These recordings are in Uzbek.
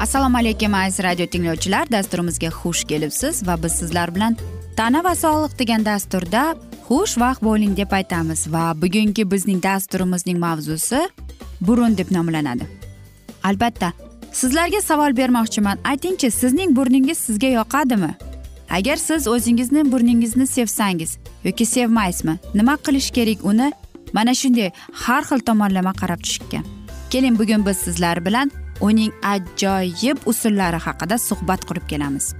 assalomu alaykum aziz radio tinglovchilar. Dasturimizga xush kelibsiz va biz sizlar bilan tana va sog'liq degan dasturda xush vaqt bo'ling deb aytamiz. Va bugungi bizning dasturimizning mavzusi burun deb nomlanadi. Albatta sizlarga savol bermoqchiman. Aytingchi sizning burningiz sizga yoqadimi? Agar siz o'zingizni burningizni sevsangiz yoki sevmaysizmi? Nima qilish kerak uni? Mana shunday har xil tomonlama qarab tushishga keling bugun biz sizlar bilan uning ajoyib usullari haqida suhbat qurib kelamiz.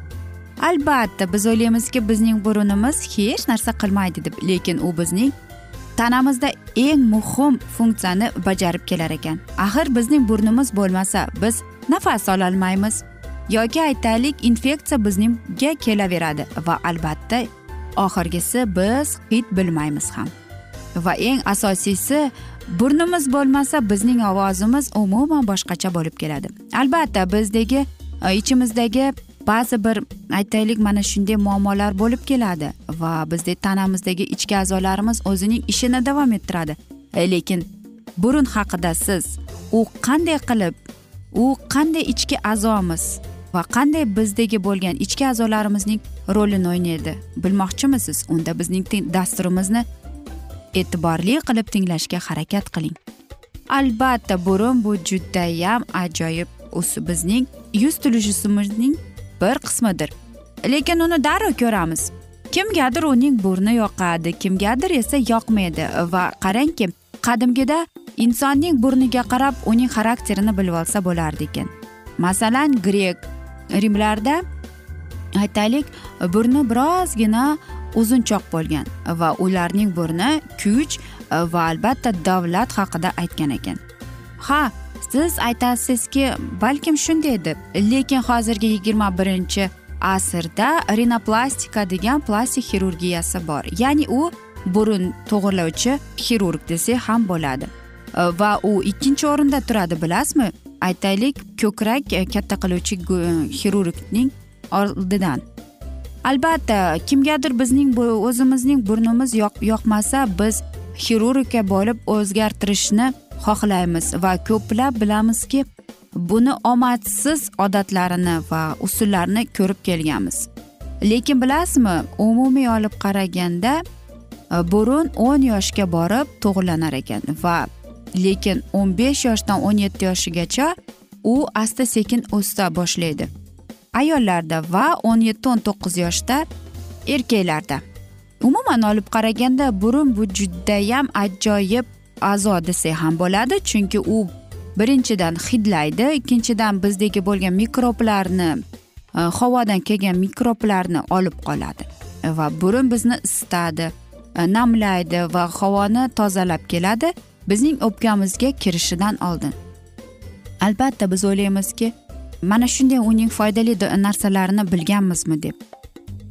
Albatta biz o'ylaymizki bizning burunimiz hech narsa qilmaydi deb lekin u bizning tanamizda eng muhim funksiyani bajarib kelar ekan. Axir bizning burnimiz bo'lmasa biz nafas ololmaymiz. Yoki aytaylik infeksiya bizningga kelaveradi va albatta oxirgisi biz hid bilmaymiz ham. Va eng asosiysi burnimiz bo'lmasa bizning ovozimiz umuman boshqacha bo'lib keladi. Albatta bizdagi e, ichimizdagi ba'zi bir aytaylik mana shunday muammolar bo'lib keladi va bizda tanamizdagi ichki a'zolarimiz o'zining ishini davom ettiradi. E, lekin burun haqida siz u qanday qilib u qanday ichki a'zomiz va qanday bizdagi bo'lgan ichki a'zolarimizning rolini o'ynaydi bilmoqchimisiz? Unda bizning dasturimizni e'tiborli qilib tinglashga harakat qiling. Albatta burun bu judayam ajoyib bizning yuz tuzilishimizning bir qismidir. Lekin uni darrov ko'ramiz. Kimgadir uning burni yoqadi kimgadir esa yoqmaydi. Va qarangki qadimgida insonning burniga qarab uning xarakterini bilib olsa bo'lardi ekan. Masalan grek rimlarda aytaylik burni birozgina uzunchoq bo'lgan va ularning burni kuch e, va albatta davlat haqida aytgan ekan. Ha siz aytasizki balkim shunday deb lekin hozirgi yigirma birinchi asrda rinoplastika degan plastik xirurgiyasi bor. Ya'ni u burun to'g'irlovchi xirurg desak ham bo'ladi. E, va u ikkinchi o'rinda turadi bilasizmi? Aytaylik ko'krak e, katta qiluvchi xirurgning oldidan. Albatta kimgadir bizning o'zimizning burnimiz yoqmasa biz xirurgga bo'lib o'zgartirishni xohlaymiz va ko'plab bilamizki buni omadsiz odatlarini va usullarni ko'rib kelganmiz. Lekin bilasizmi umumiy olib qaraganda burun o'n yoshga borib to'g'irlanar ekan va lekin o'n besh yoshdan o'n yetti yoshigacha u asta sekin o'sa boshlaydi. Ayollarda va o'n yetti o'n to'qqiz yoshda erkaklarda. Umuman olib qaraganda burun bu judayam ajoyib a'zo desak ham bo'ladi chunki u birinchidan hidlaydi ikkinchidan bizdagi bo'lgan mikroblarni e, havodan kelgan mikroblarni olib qoladi va burun bizni isitadi e, namlaydi va havoni tozalab keladi bizning o'pkamizga kirishidan oldin. Albatta biz o'ylaymizki mana shunday uning foydali narsalarini bilganmizmi deb.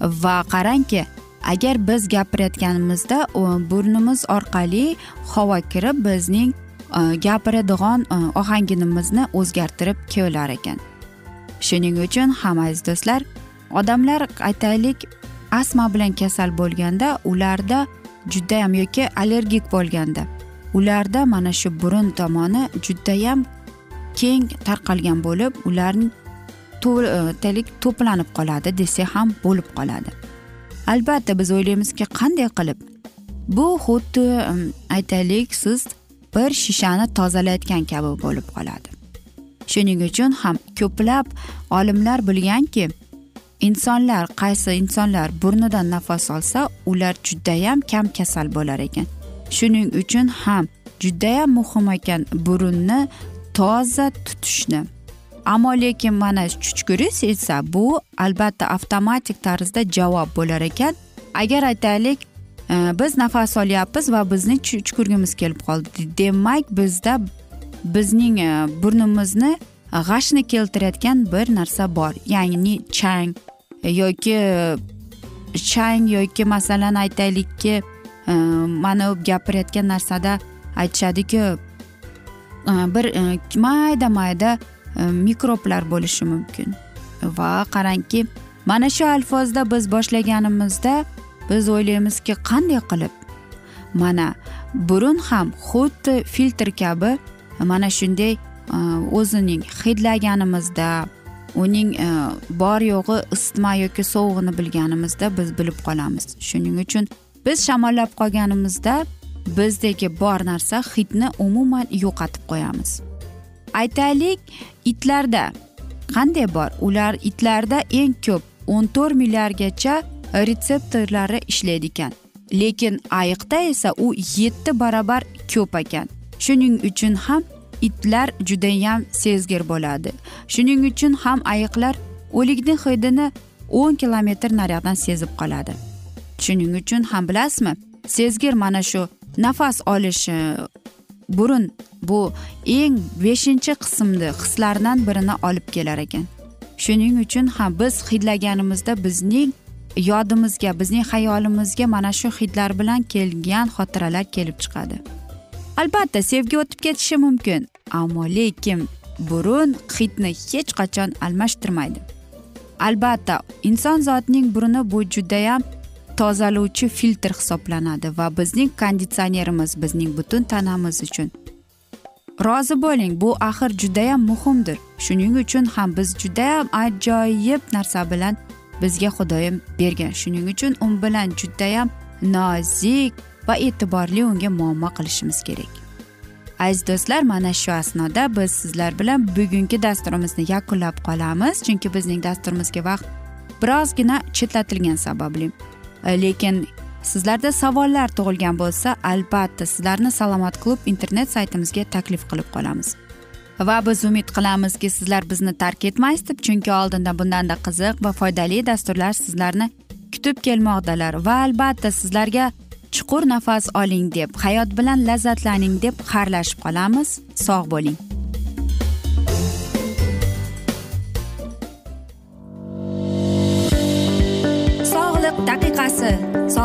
Va qarangki agar biz gapirayotganimizda burnimiz orqali havo kirib bizning e, gapiradigan e, ohangimizni o'zgartirib kelar ekan. Shuning uchun ham aziz do'stlar odamlar aytaylik astma bilan kasal bo'lganda ularda judayam yoki allergik bo'lganda ularda mana shu burun tomoni judayam keng tarqalgan bo'lib ularning aytaylik e, to'planib qoladi desak ham bo'lib qoladi. Albatta biz o'ylaymizki qanday qilib bu xuddi e, aytaylik siz bir shishani tozalayotgan kabi bo'lib qoladi. Shuning uchun ham ko'plab olimlar bilganki insonlar qaysi insonlar burnidan nafas olsa ular judayam kam kasal bo'lar ekan. Shuning uchun ham judayam muhim ekan burunni toza tutishni. Ammo lekin mana chuchkuris esa bu albatta avtomatik tarzda javob bo'lar ekan. Agar aytaylik e, biz nafas olyapmiz va bizni chuchkurgimiz kelib qoldi. Demak bizda bizning e, burnimizni g'ashni keltirayotgan bir narsa bor. Ya'ni chang e, yoki chang yoki masalan aytaylikki mana gapirayotgan narsada aytishadiki E, bir e, mayda mayda e, mikroblar bo'lishi mumkin. Va qarangki mana shu alfozda biz boshlaganimizda biz o'ylaymizki qanday qilib? Mana burun ham xuddi filtr kabi mana shunday o'zining hidlaganimizda uning bor yo'g'i isitma yoki sovug'ini bilganimizda biz bilib qolamiz. Shuning uchun biz shamollab qolganimizda bizdagi bor narsa hidni umuman yo'qotib qo'yamiz. Aytaylik itlarda qanday bor? Ular itlarda eng ko'p o'n to'rt milliardgacha retseptorlari ishlaydi ekan. Lekin ayiqda esa u yetti barobar ko'p ekan. Shuning uchun ham itlar judayam sezgir bo'ladi. Shuning uchun ham ayiqlar o'likni hidini o'n kilometr naryoqdan sezib qoladi. Shuning uchun ham bilasizmi sezgir mana shu nafas olishi. Burun bu eng beshinchi qismni hislardan birini olib kelar ekan. Shuning uchun ham biz hidlaganimizda bizning yodimizga bizning xayolimizga mana shu hidlar bilan kelgan xotiralar kelib chiqadi. Albatta sevgi o'tib ketishi mumkin ammo lekin burun hidni hech qachon almashtirmaydi. Albatta inson zotining buruni bu judayam tozalovchi filtr hisoblanadi va bizning konditsionerimiz bizning butun tanamiz uchun. Rozi bo'ling bu axir judayam muhimdir. Shuning uchun ham biz judayam ajoyib narsa bilan bizga xudoyim bergan. Shuning uchun u bilan judayam nozik va e'tiborli unga muomala qilishimiz kerak. Aziz do'stlar mana shu asnoda biz sizlar bilan bugungi dasturimizni yakunlab qolamiz chunki bizning dasturimizga vaqt birozgina chetlatilgani sababli. E, lekin sizlarda savollar tug'ilgan bo'lsa albatta sizlarni salomat klub internet saytimizga taklif qilib qolamiz. Va biz umid qilamizki sizlar bizni tark etmaysiz deb chunki oldinda bundanda qiziq va foydali dasturlar sizlarni kutib kelmoqdalar. Va albatta sizlarga chuqur nafas oling deb hayot bilan lazzatlaning deb xayrlashib qolamiz. Sog' bo'ling.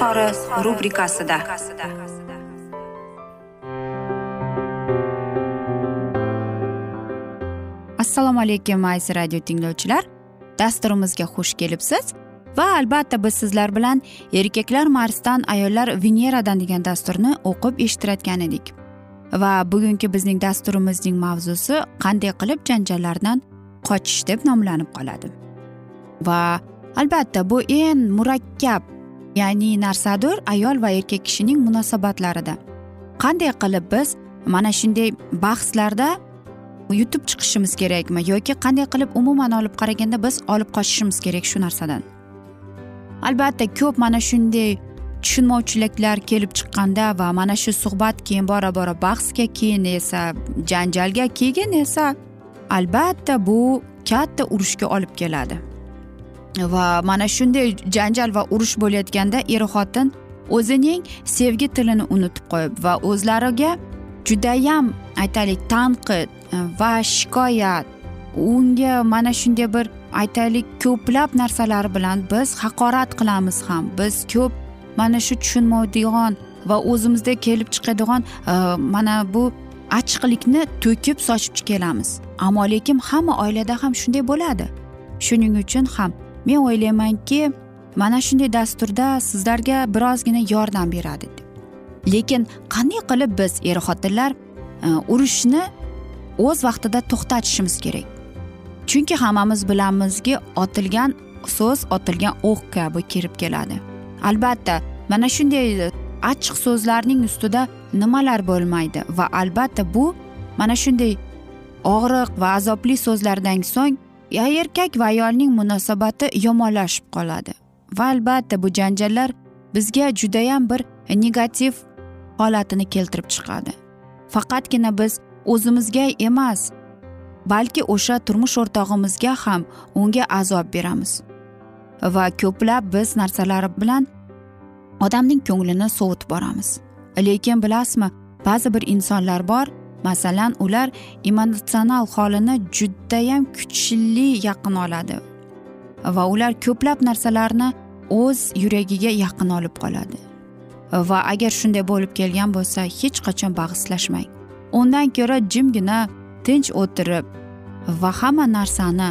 izhori rubrikasida. Assalomu alaykum aziz radio tinglovchilar. Dasturimizga xush kelibsiz va albatta biz sizlar bilan erkaklar marsdan ayollar veneradan degan dasturni o'qib eshittirayotgan edik. Va bugungi bizning dasturimizning mavzusi qanday qilib janjallardan qochish deb nomlanib qoladi. Va albatta bu eng murakkab ya'ni narsadir ayol va erkak kishining munosabatlarida. Qanday qilib biz mana shunday bahslarda yutib chiqishimiz kerakmi yoki qanday qilib umuman olib qaraganda biz olib qochishimiz kerak shu narsadan? Albatta ko'p mana shunday tushunmovchiliklar kelib chiqqanda va mana shu suhbat keyin bora bora bahsga keyin esa janjalga keyin esa albatta bu katta urushga olib keladi. Va mana shunday janjal va urush bo'layotganda er xotin o'zining sevgi tilini unutib qo'yib va o'zlariga judayam aytaylik tanqid va shikoyat unga mana shunday bir aytaylik ko'plab narsalar bilan biz haqorat qilamiz ham. Biz ko'p mana shu tushunmaydigan va o'zimizda kelib chiqadigan e, mana bu achchiqlikni to'kib sochib kelamiz. Ammo lekin hamma oilada ham shunday bo'ladi. Shuning uchun ham men o'ylaymanki mana shunday dasturda sizlarga birozgina yordam beradi deb. Lekin qanday qilib biz er xotinlar e, urushni o'z vaqtida to'xtatishimiz kerak? Chunki hammamiz bilamizki otilgan so'z otilgan o'q kabi kirib keladi. Albatta mana shunday achchiq so'zlarning ustida nimalar bo'lmaydi va albatta bu mana shunday og'riq va azobli so'zlardan so'ng erkak va ayolning munosabati yomonlashib qoladi. Va albatta bu janjallar bizga judayam bir negativ holatini keltirib chiqadi. Faqatgina biz o'zimizga emas balki o'sha turmush o'rtog'imizga ham unga azob beramiz. Va ko'plab biz narsalar bilan odamning ko'nglini sovutib boramiz. Lekin bilasizmi ba'zi bir insonlar bor masalan ular emotsional holini judayam kuchli yaqin oladi va ular ko'plab narsalarni o'z yuragiga yaqin olib qoladi. Va agar shunday bo'lib kelgan bo'lsa hech qachon bag'ishlashmang. Undan ko'ra jimgina tinch o'tirib va hamma narsani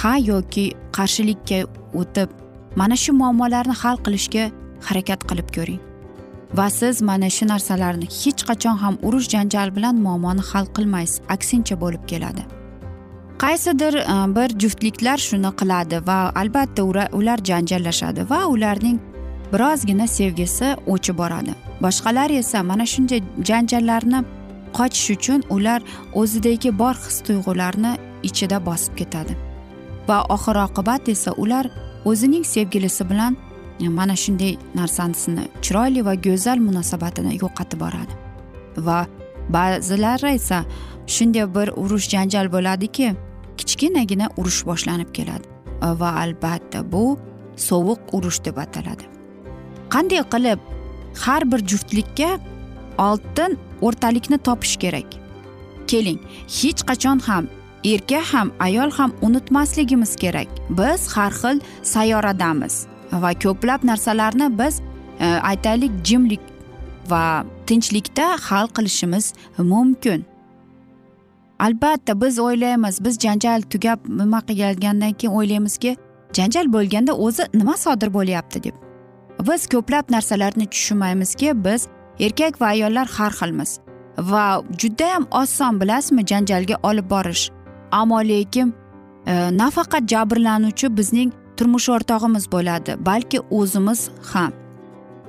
ha yoki qarshilikka o'tib mana shu muammolarni hal qilishga harakat qilib ko'ring. Va siz mana shu narsalarni hech qachon ham urush janjal bilan muammoni hal qilmaysiz. Aksincha bo'lib keladi. Qaysidir e, bir juftliklar shuni qiladi va albatta ular janjallashadi va ularning birozgina sevgisi o'chib boradi. Boshqalar esa mana shunday janjallarni qochish uchun ular o'zidagi bor his tuyg'ularni ichida bosib ketadi. Va oxir oqibat esa ular o'zining sevgilisi bilan mana shunday narsasini chiroyli va go'zal munosabatini yo'qotib boradi. Va ba'zilari esa shunday bir urush janjal bo'ladiki kichkinagina urush boshlanib keladi. Va albatta bu sovuq urush deb ataladi. Qanday qilib har bir juftlikka oltin o'rtalikni topish kerak? Keling hech qachon ham erkak ham ayol ham unutmasligimiz kerak. Biz har xil sayyoradamiz. Va ko'plab narsalarni biz e, aytaylik jimlik va tinchlikda hal qilishimiz mumkin. Albatta biz o'ylaymiz biz janjal tugab nima qilgandan keyin o'ylaymizki janjal bo'lganda o'zi nima sodir bo'lyapti deb. Biz ko'plab narsalarni tushunmaymizki biz erkak va ayollar har xilmiz va judayam oson bilasizmi janjalga olib borish. Ammo lekin e, nafaqat jabrlanuvchi bizning turmush o'rtog'imiz bo'ladi balki o'zimiz ham.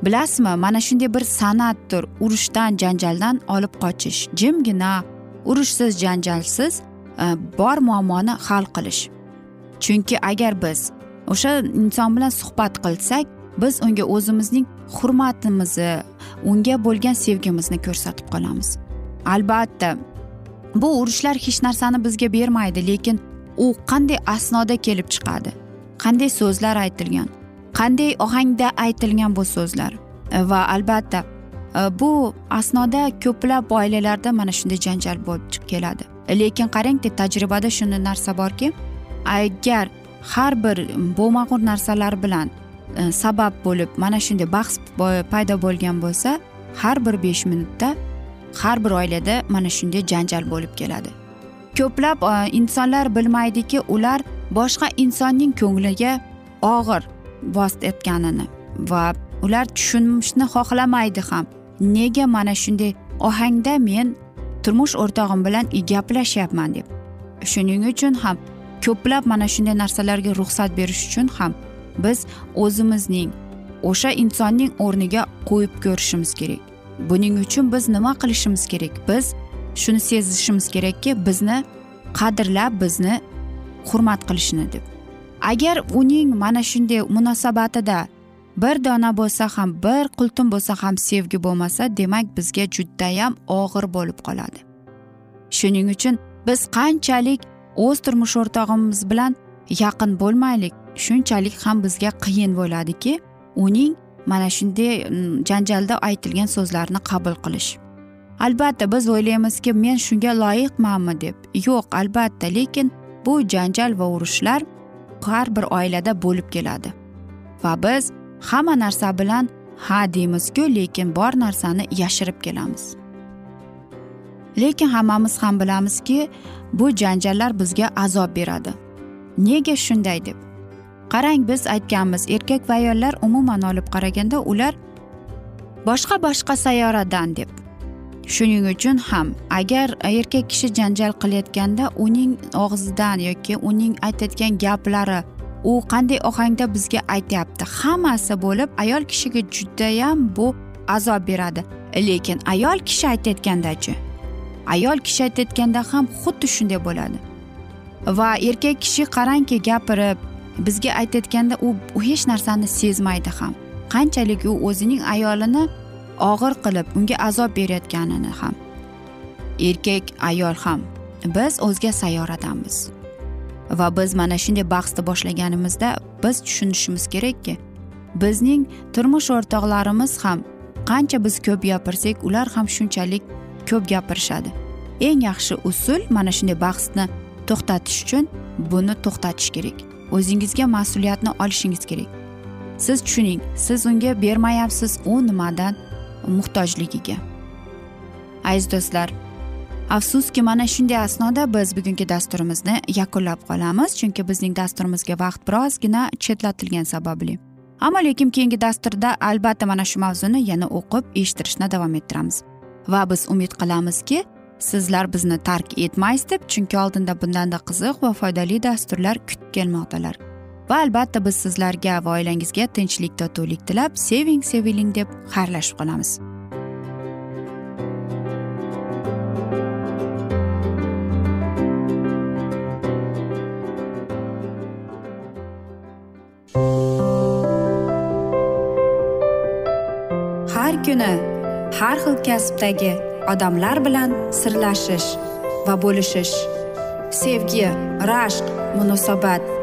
Bilasizmi mana shunday bir san'atdir urushdan janjaldan olib qochish. Jimgina urushsiz janjalsiz e, bor muammoni hal qilish. Chunki agar biz o'sha inson bilan suhbat qilsak biz unga o'zimizning hurmatimizni unga bo'lgan sevgimizni ko'rsatib qolamiz. Albatta bu urushlar hech narsani bizga bermaydi lekin u qanday asnoda kelib chiqadi? Qanday so'zlar aytilgan qanday ohangda aytilgan bu so'zlar. E, va albatta e, bu asnoda ko'plab oilalarda mana shunday janjal bo'lib keladi. Lekin qarangki tajribada shunday narsa borki agar har bir bo'lmag'ur narsalar bilan e, sabab bo'lib mana shunday bahs paydo bo'lgan bo'lsa har bir besh minutda har bir oilada mana shunday janjal bo'lib keladi. Ko'plab insonlar bilmaydiki ular boshqa insonning ko'ngliga og'ir bosayotganini va ular tushunishni xohlamaydi ham. Nega mana shunday ohangda men turmush o'rtog'im bilan gaplashyapman deb. Shuning uchun ham ko'plab mana shunday narsalarga ruxsat berish uchun ham biz o'zimizning o'sha insonning o'rniga qo'yib ko'rishimiz kerak. Buning uchun biz nima qilishimiz kerak? Biz shuni sezishimiz kerakki bizni qadrlab bizni hurmat qilishni deb. Agar uning mana shunday munosabatida bir dona bo'lsa ham bir qultum bo'lsa ham sevgi bo'lmasa demak bizga judayam og'ir bo'lib qoladi. Shuning uchun biz qanchalik o'z turmush o'rtog'imiz bilan yaqin bo'lmaylik shunchalik ham bizga qiyin bo'ladiki uning mana shunday janjalda aytilgan so'zlarni qabul qilish. Albatta biz o'ylaymizki men shunga loyiqmanmi deb. Yo'q albatta lekin bu janjal va urushlar har bir oilada bo'lib keladi. Va biz hamma narsa bilan ha deymizku lekin bor narsani yashirib kelamiz. Lekin hammamiz ham bilamizki bu janjallar bizga azob beradi. Nega shunday deb? Qarang biz aytganmiz erkak va ayollar umuman olib qaraganda ular boshqa boshqa sayyoradan deb. Shuning uchun ham agar erkak kishi janjal qilayotganda uning og'zidan yoki uning aytayotgan gaplari u qanday ohangda bizga aytyapti hammasi bo'lib ayol kishiga judayam bu azob beradi. Lekin ayol kishi aytayotgandachi ayol kishi aytayotganda ham xuddi shunday bo'ladi. Va erkak kishi qarangki gapirib bizga aytayotganda u hech narsani sezmaydi ham. Qanchalik u o'zining ayolini og'ir qilib unga azob berayotganini ham erkak ayol ham biz o'zga sayyoradamiz va biz mana shunday bahsni boshlaganimizda biz tushunishimiz kerakki bizning turmush o'rtoqlarimiz ham qancha biz ko'p gapirsak ular ham shunchalik ko'p gapirishadi. Eng yaxshi usul mana shunday bahsni to'xtatish uchun buni to'xtatish kerak. O'zingizga mas'uliyatni olishingiz kerak. Siz tushuning siz unga bermayapsiz u nimadan muhtojligiga. Aziz do'stlar afsuski mana shunday asnoda biz bugungi dasturimizni yakunlab qolamiz chunki bizning dasturimizga vaqt birozgina chetlatilgani sababli. Ammo lekin keyingi dasturda albatta mana shu mavzuni yana o'qib eshittirishni davom ettiramiz. Va biz umid qilamizki sizlar bizni tark etmaysiz deb chunki oldinda bundanda qiziq va foydali dasturlar kutib kelmoqdalar. Va albatta biz sizlarga va oilangizga tinchlik totuvlik tilab seving seviling deb xayrlashib qolamiz. Har kuni har xil kasbdagi odamlar bilan sirlashish va bo'lishish sevgi rashq munosabat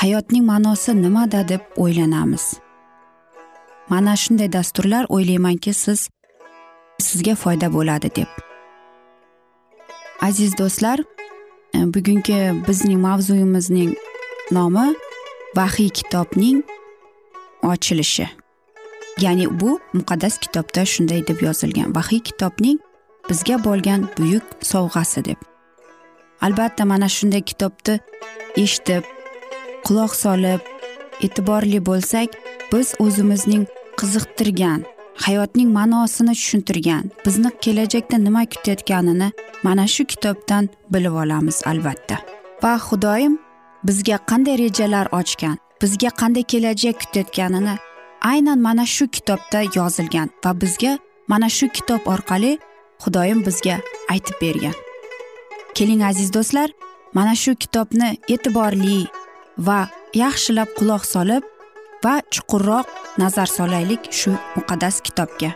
hayotning ma'nosi nimada deb o'ylanamiz. Mana shunday dasturlar o'ylaymanki siz sizga foyda bo'ladi deb. Aziz do'stlar e, bugungi bizning mavzuyimizning nomi vahiy kitobning ochilishi. Ya'ni bu muqaddas kitobda shunday deb yozilgan. Vahiy kitobning bizga bo'lgan buyuk sovg'asi deb. Albatta mana shunday kitobni eshitib quloq solib e'tiborli bo'lsak biz o'zimizning qiziqtirgan hayotning ma'nosini tushuntirgan bizni kelajakda nima kutayotganini mana shu kitobdan bilib olamiz albatta. Va xudoyim bizga qanday rejalar ochgan bizga qanday kelajak kutayotganini aynan mana shu kitobda yozilgan va bizga mana shu kitob orqali xudoyim bizga aytib bergan. Keling aziz do'stlar mana shu kitobni e'tiborli va yaxshilab quloq solib va chuqurroq nazar solaylik shu muqaddas kitobga.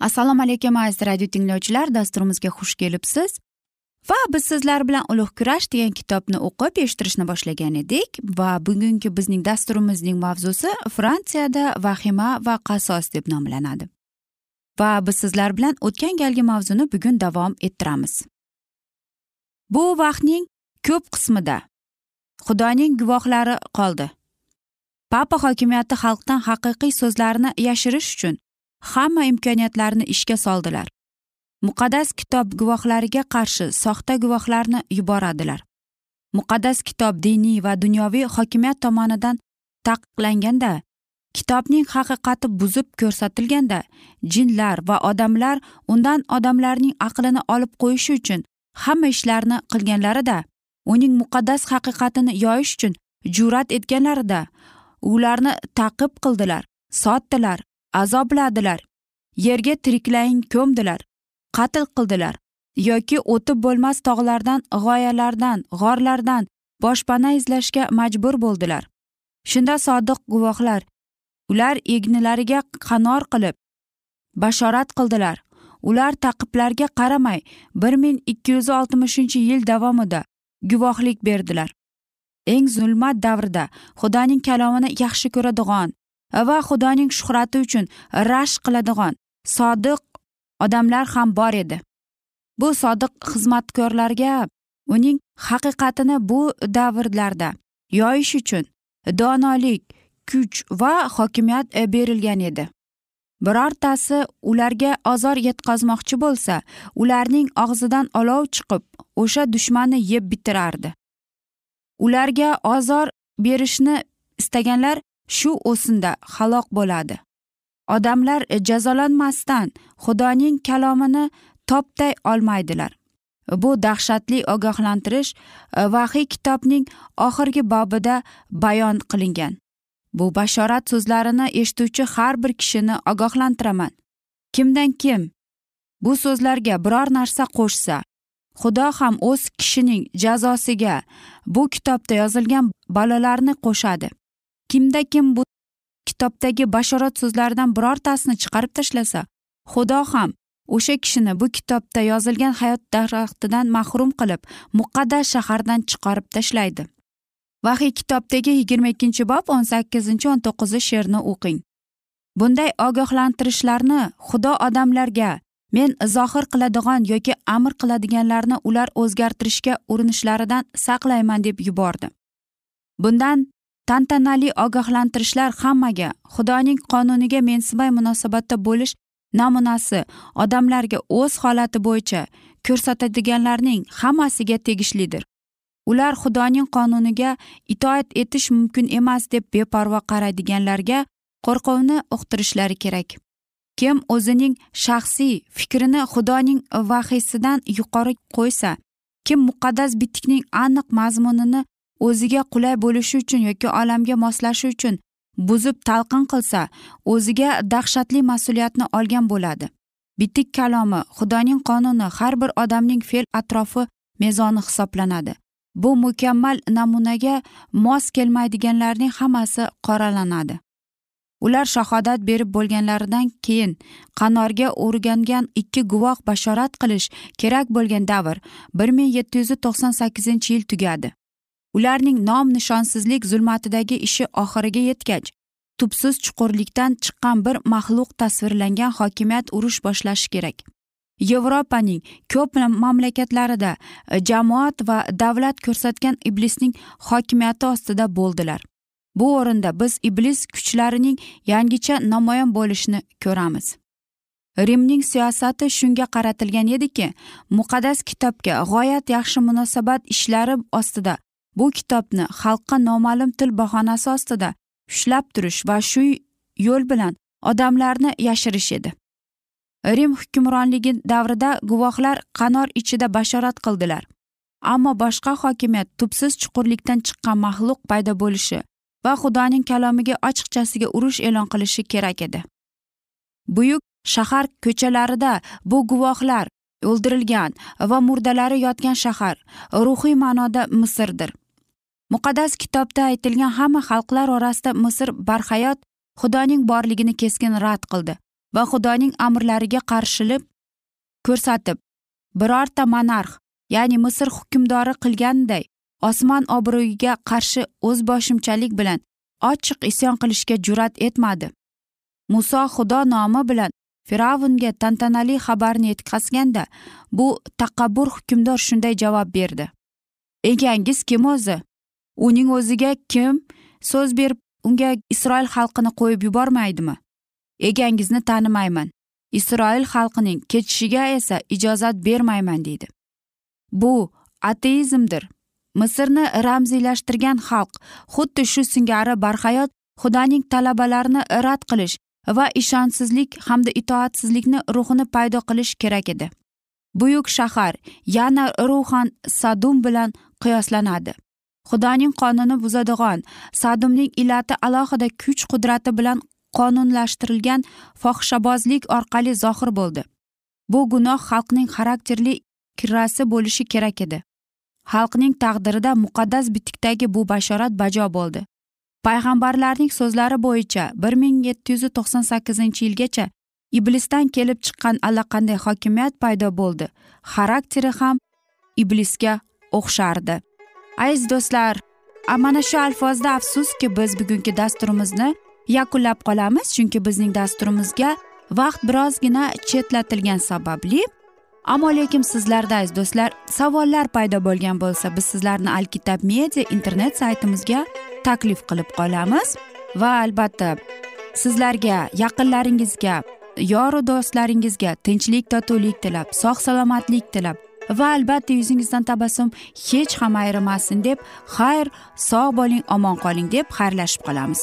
Assalomu alaykum aziz radio tinglovchilar. Dasturimizga xush kelibsiz. Va biz sizlar bilan ulug' kurash degan kitobni o'qib eshittirishni boshlagan edik. Va bugungi bizning dasturimizning mavzusi fransiyada vahima va qasos deb nomlanadi. Va biz sizlar bilan o'tgan galgi mavzuni bugun davom ettiramiz. Bu vaqtning ko'p qismida xudoning guvohlari qoldi. Papa hokimiyati xalqdan haqiqiy so'zlarni yashirish uchun hamma imkoniyatlarni ishga soldilar. Muqaddas kitob guvohlariga qarshi soxta guvohlarni yuboradilar. Muqaddas kitob diniy va dunyoviy hokimiyat tomonidan taqiqlanganda kitobning haqiqati buzib ko'rsatilganda jinlar va odamlar undan odamlarning aqlini olib qo'yishi uchun hamma ishlarni qilganlarida uning muqaddas haqiqatini yoyish uchun jur'at etganlarida ularni taqib qildilar sotdilar azobladilar yerga tiriklayin ko'mdilar qatl qildilar yoki o'tib bo'lmas tog'lardan g'oyalardan g'orlardan boshpana izlashga majbur bo'ldilar. Shunda sodiq guvohlar ular egnilariga qanor qilib bashorat qildilar. Ular taqiblarga qaramay bir ming ikki yuz oltmishinchi yil davomida guvohlik berdilar. Eng zulmat davrida xudoning kalomini yaxshi ko'radigan va xudoning shuhrati uchun rashk qiladigan sodiq odamlar ham bor edi. Bu sodiq xizmatkorlarga uning haqiqatini bu davrlarda yoyish uchun donolik kuch va hokimiyat berilgan edi. Birortasi ularga ozor yetkazmoqchi bo'lsa ularning og'zidan olov chiqib o'sha dushmanni yeb bitirardi. Ularga ozor berishni istaganlar shu o'sinda halok bo'ladi. Odamlar jazolanmasdan xudoning kalomini toptay olmaydilar. Bu dahshatli ogohlantirish e, vahiy kitobning oxirgi bobida bayon qilingan. Bu bashorat so'zlarini eshituvchi har bir kishini ogohlantiraman. Kimdan kim? Bu so'zlarga biror narsa qo'shsa xudo ham o'z kishining jazosiga bu kitobda yozilgan balolarni qo'shadi. Kimda kim bu kitobdagi bashorat so'zlaridan birortasini chiqarib tashlasa xudo ham o'sha kishini bu kitobda yozilgan hayot daraxtidan mahrum qilib muqaddas shahardan chiqarib tashlaydi. Vahiy kitobdagi yigirma ikkinchi bob o'n sakkizinchi o'n to'qqizinchi she'rni o'qing. Bunday ogohlantirishlarni xudo odamlarga men zohir qiladigan yoki amr qiladiganlarni ular o'zgartirishga urinishlaridan saqlayman deb yubordi. Bundan tantanali ogohlantirishlar hammaga xudoning qonuniga mensimay munosabatda bo'lish namunasi odamlarga o'z holati bo'yicha ko'rsatadiganlarning hammasiga tegishlidir. Ular xudoning qonuniga itoat etish mumkin emas deb beparvo qaraydiganlarga qo'rquvni uqtirishlari kerak. Kim o'zining shaxsiy fikrini xudoning vahiysidan yuqori qo'ysa kim muqaddas bitikning aniq mazmunini o'ziga qulay bo'lishi uchun yoki olamga moslashi uchun buzib talqin qilsa o'ziga dahshatli mas'uliyatni olgan bo'ladi. Bitik kalomi xudoning qonuni har bir odamning fe'l atrofi mezoni hisoblanadi. Bu mukammal namunaga mos kelmaydiganlarning hammasi qoralanadi. Ular shahodat berib bo'lganlaridan keyin qanorga o'rgangan ikki guvoh bashorat qilish kerak bo'lgan davr bir ming yetti yuz to'qson sakkizinchi yil tugadi. Ularning nom nishonsizlik zulmatidagi ishi oxiriga yetgach tubsiz chuqurlikdan chiqqan bir maxluq tasvirlangan hokimiyat urush boshlashi kerak. Yevropaning ko'p mamlakatlarida e, jamoat va davlat ko'rsatgan iblisning hokimiyati ostida bo'ldilar. Bu o'rinda biz iblis kuchlarining yangicha namoyon bo'lishini ko'ramiz. Rimning siyosati shunga qaratilgan ediki muqaddas kitobga g'oyat yaxshi munosabat ishlari ostida bu kitobni xalqqa noma'lum til bahonasi ostida ushlab turish va shu yo'l bilan odamlarni yashirish edi. Rim hukmronligi davrida guvohlar qanor ichida bashorat qildilar. Ammo boshqa hokimiyat tubsiz chuqurlikdan chiqqan maxluq paydo bo'lishi va xudoning kalomiga ochiqchasiga urush e'lon qilishi kerak edi. Buyuk shahar ko'chalarida bu guvohlar o'ldirilgan va murdalari yotgan shahar ruhiy ma'noda misrdir. Muqaddas kitobda aytilgan hamma xalqlar orasida misr barhayot xudoning borligini keskin rad qildi. Va xudoning amrlariga qarshilik ko'rsatib birorta monarx ya'ni misr hukmdori qilganday osmon obro'yiga qarshi o'zboshimchalik bilan ochiq isyon qilishga jur'at etmadi. Muso xudo nomi bilan fir'avnga tantanali xabarni yetkazganda bu taqabbur hukmdor shunday javob berdi. Egangiz kim o'zi? Uning o'ziga kim so'z berib unga isroil xalqini qo'yib yubormaydimi? Egangizni tanimayman. Isroil xalqining ketishiga esa ijozat bermayman deydi. Bu ateizmdir. Misrni ramziylashtirgan xalq xuddi shu singari barhayot xudoning talabalarini rad qilish va ishonchsizlik hamda itoatsizlikni ruhini paydo qilish kerak edi. Buyuk shahar yana ruhan sadum bilan qiyoslanadi. Xudoning qonuni buzadigan sadumning illati alohida kuch qudrati bilan qonunlashtirilgan fohishabozlik orqali zohir bo'ldi. Bu gunoh xalqning xarakterli kirrasi bo'lishi kerak edi. Xalqning taqdirida muqaddas bitikdagi bu bashorat bajo bo'ldi. Payg'ambarlarning so'zlari bo'yicha bir ming yetti yuz to'qson sakkizinchi yilgacha iblisdan kelib chiqqan allaqanday hokimiyat paydo bo'ldi. Xarakteri ham iblisga o'xshardi. Aziz do'stlar mana shu alfozda afsuski biz bugungi dasturimizni yakunlab qolamiz chunki bizning dasturimizga vaqt birozgina chetlatilgani sababli. Ammo lekin sizlarda aziz do'stlar savollar paydo bo'lgan bo'lsa biz sizlarni alkitab media internet saytimizga taklif qilib qolamiz. Va albatta sizlarga yaqinlaringizga yoru do'stlaringizga tinchlik totuvlik tilab sog' salomatlik tilab va albatta yuzingizdan tabassum hech ham ayrimasin deb xayr sog' bo'ling omon qoling deb xayrlashib qolamiz.